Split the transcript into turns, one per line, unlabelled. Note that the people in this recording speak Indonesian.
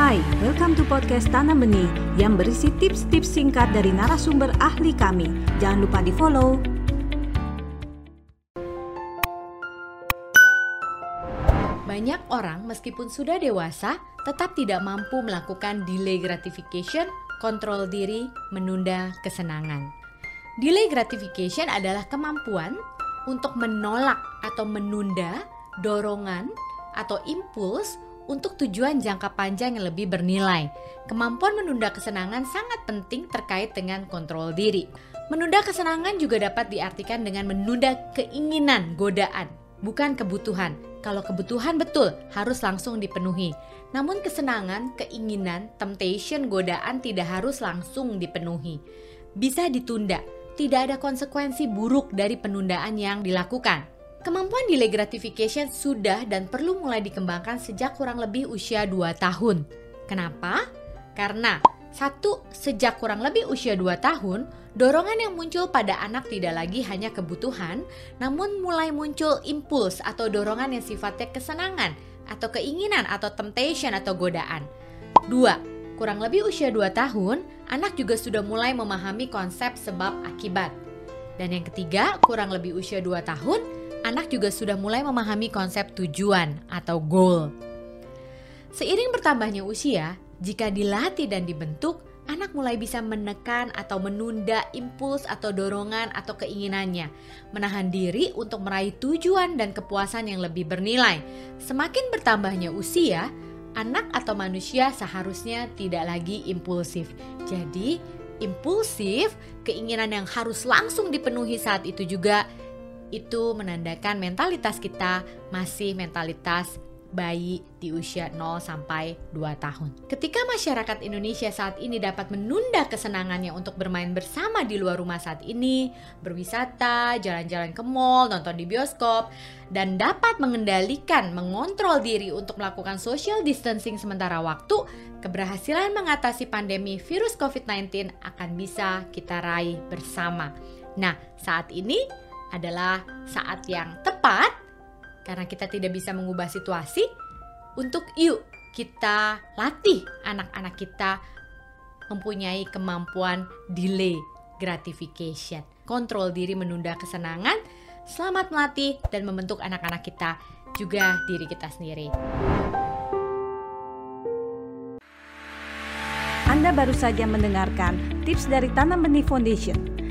Hai, welcome to podcast Tanam Benih yang berisi tips-tips singkat dari narasumber ahli kami. Jangan lupa di follow.
Banyak orang meskipun sudah dewasa tetap tidak mampu melakukan delay gratification, kontrol diri, menunda kesenangan. Delay gratification adalah kemampuan untuk menolak atau menunda dorongan atau impuls untuk tujuan jangka panjang yang lebih bernilai. Kemampuan menunda kesenangan sangat penting terkait dengan kontrol diri. Menunda kesenangan juga dapat diartikan dengan menunda keinginan, godaan, bukan kebutuhan. Kalau kebutuhan betul harus langsung dipenuhi. Namun kesenangan, keinginan, temptation, godaan tidak harus langsung dipenuhi. Bisa ditunda. Tidak ada konsekuensi buruk dari penundaan yang dilakukan. Kemampuan delay gratification sudah dan perlu mulai dikembangkan sejak kurang lebih usia 2 tahun. Kenapa? Karena satu, sejak kurang lebih usia 2 tahun, dorongan yang muncul pada anak tidak lagi hanya kebutuhan, namun mulai muncul impuls atau dorongan yang sifatnya kesenangan, atau keinginan, atau temptation, atau godaan. Dua, kurang lebih usia 2 tahun, anak juga sudah mulai memahami konsep sebab akibat. Dan yang ketiga, kurang lebih usia 2 tahun, anak juga sudah mulai memahami konsep tujuan atau goal. Seiring bertambahnya usia, jika dilatih dan dibentuk, anak mulai bisa menekan atau menunda impuls atau dorongan atau keinginannya, menahan diri untuk meraih tujuan dan kepuasan yang lebih bernilai. Semakin bertambahnya usia, anak atau manusia seharusnya tidak lagi impulsif. Jadi, impulsif, keinginan yang harus langsung dipenuhi saat itu juga itu menandakan mentalitas kita masih mentalitas bayi di usia 0 sampai 2 tahun. Ketika masyarakat Indonesia saat ini dapat menunda kesenangannya untuk bermain bersama di luar rumah saat ini, berwisata, jalan-jalan ke mall, nonton di bioskop, dan dapat mengendalikan, mengontrol diri untuk melakukan social distancing sementara waktu, keberhasilan mengatasi pandemi virus COVID-19 akan bisa kita raih bersama. Nah, saat ini adalah saat yang tepat karena kita tidak bisa mengubah situasi untuk yuk kita latih anak-anak kita mempunyai kemampuan delay gratification. Kontrol diri menunda kesenangan, selamat melatih dan membentuk anak-anak kita juga diri kita sendiri.
Anda baru saja mendengarkan tips dari Tanam Benih Foundation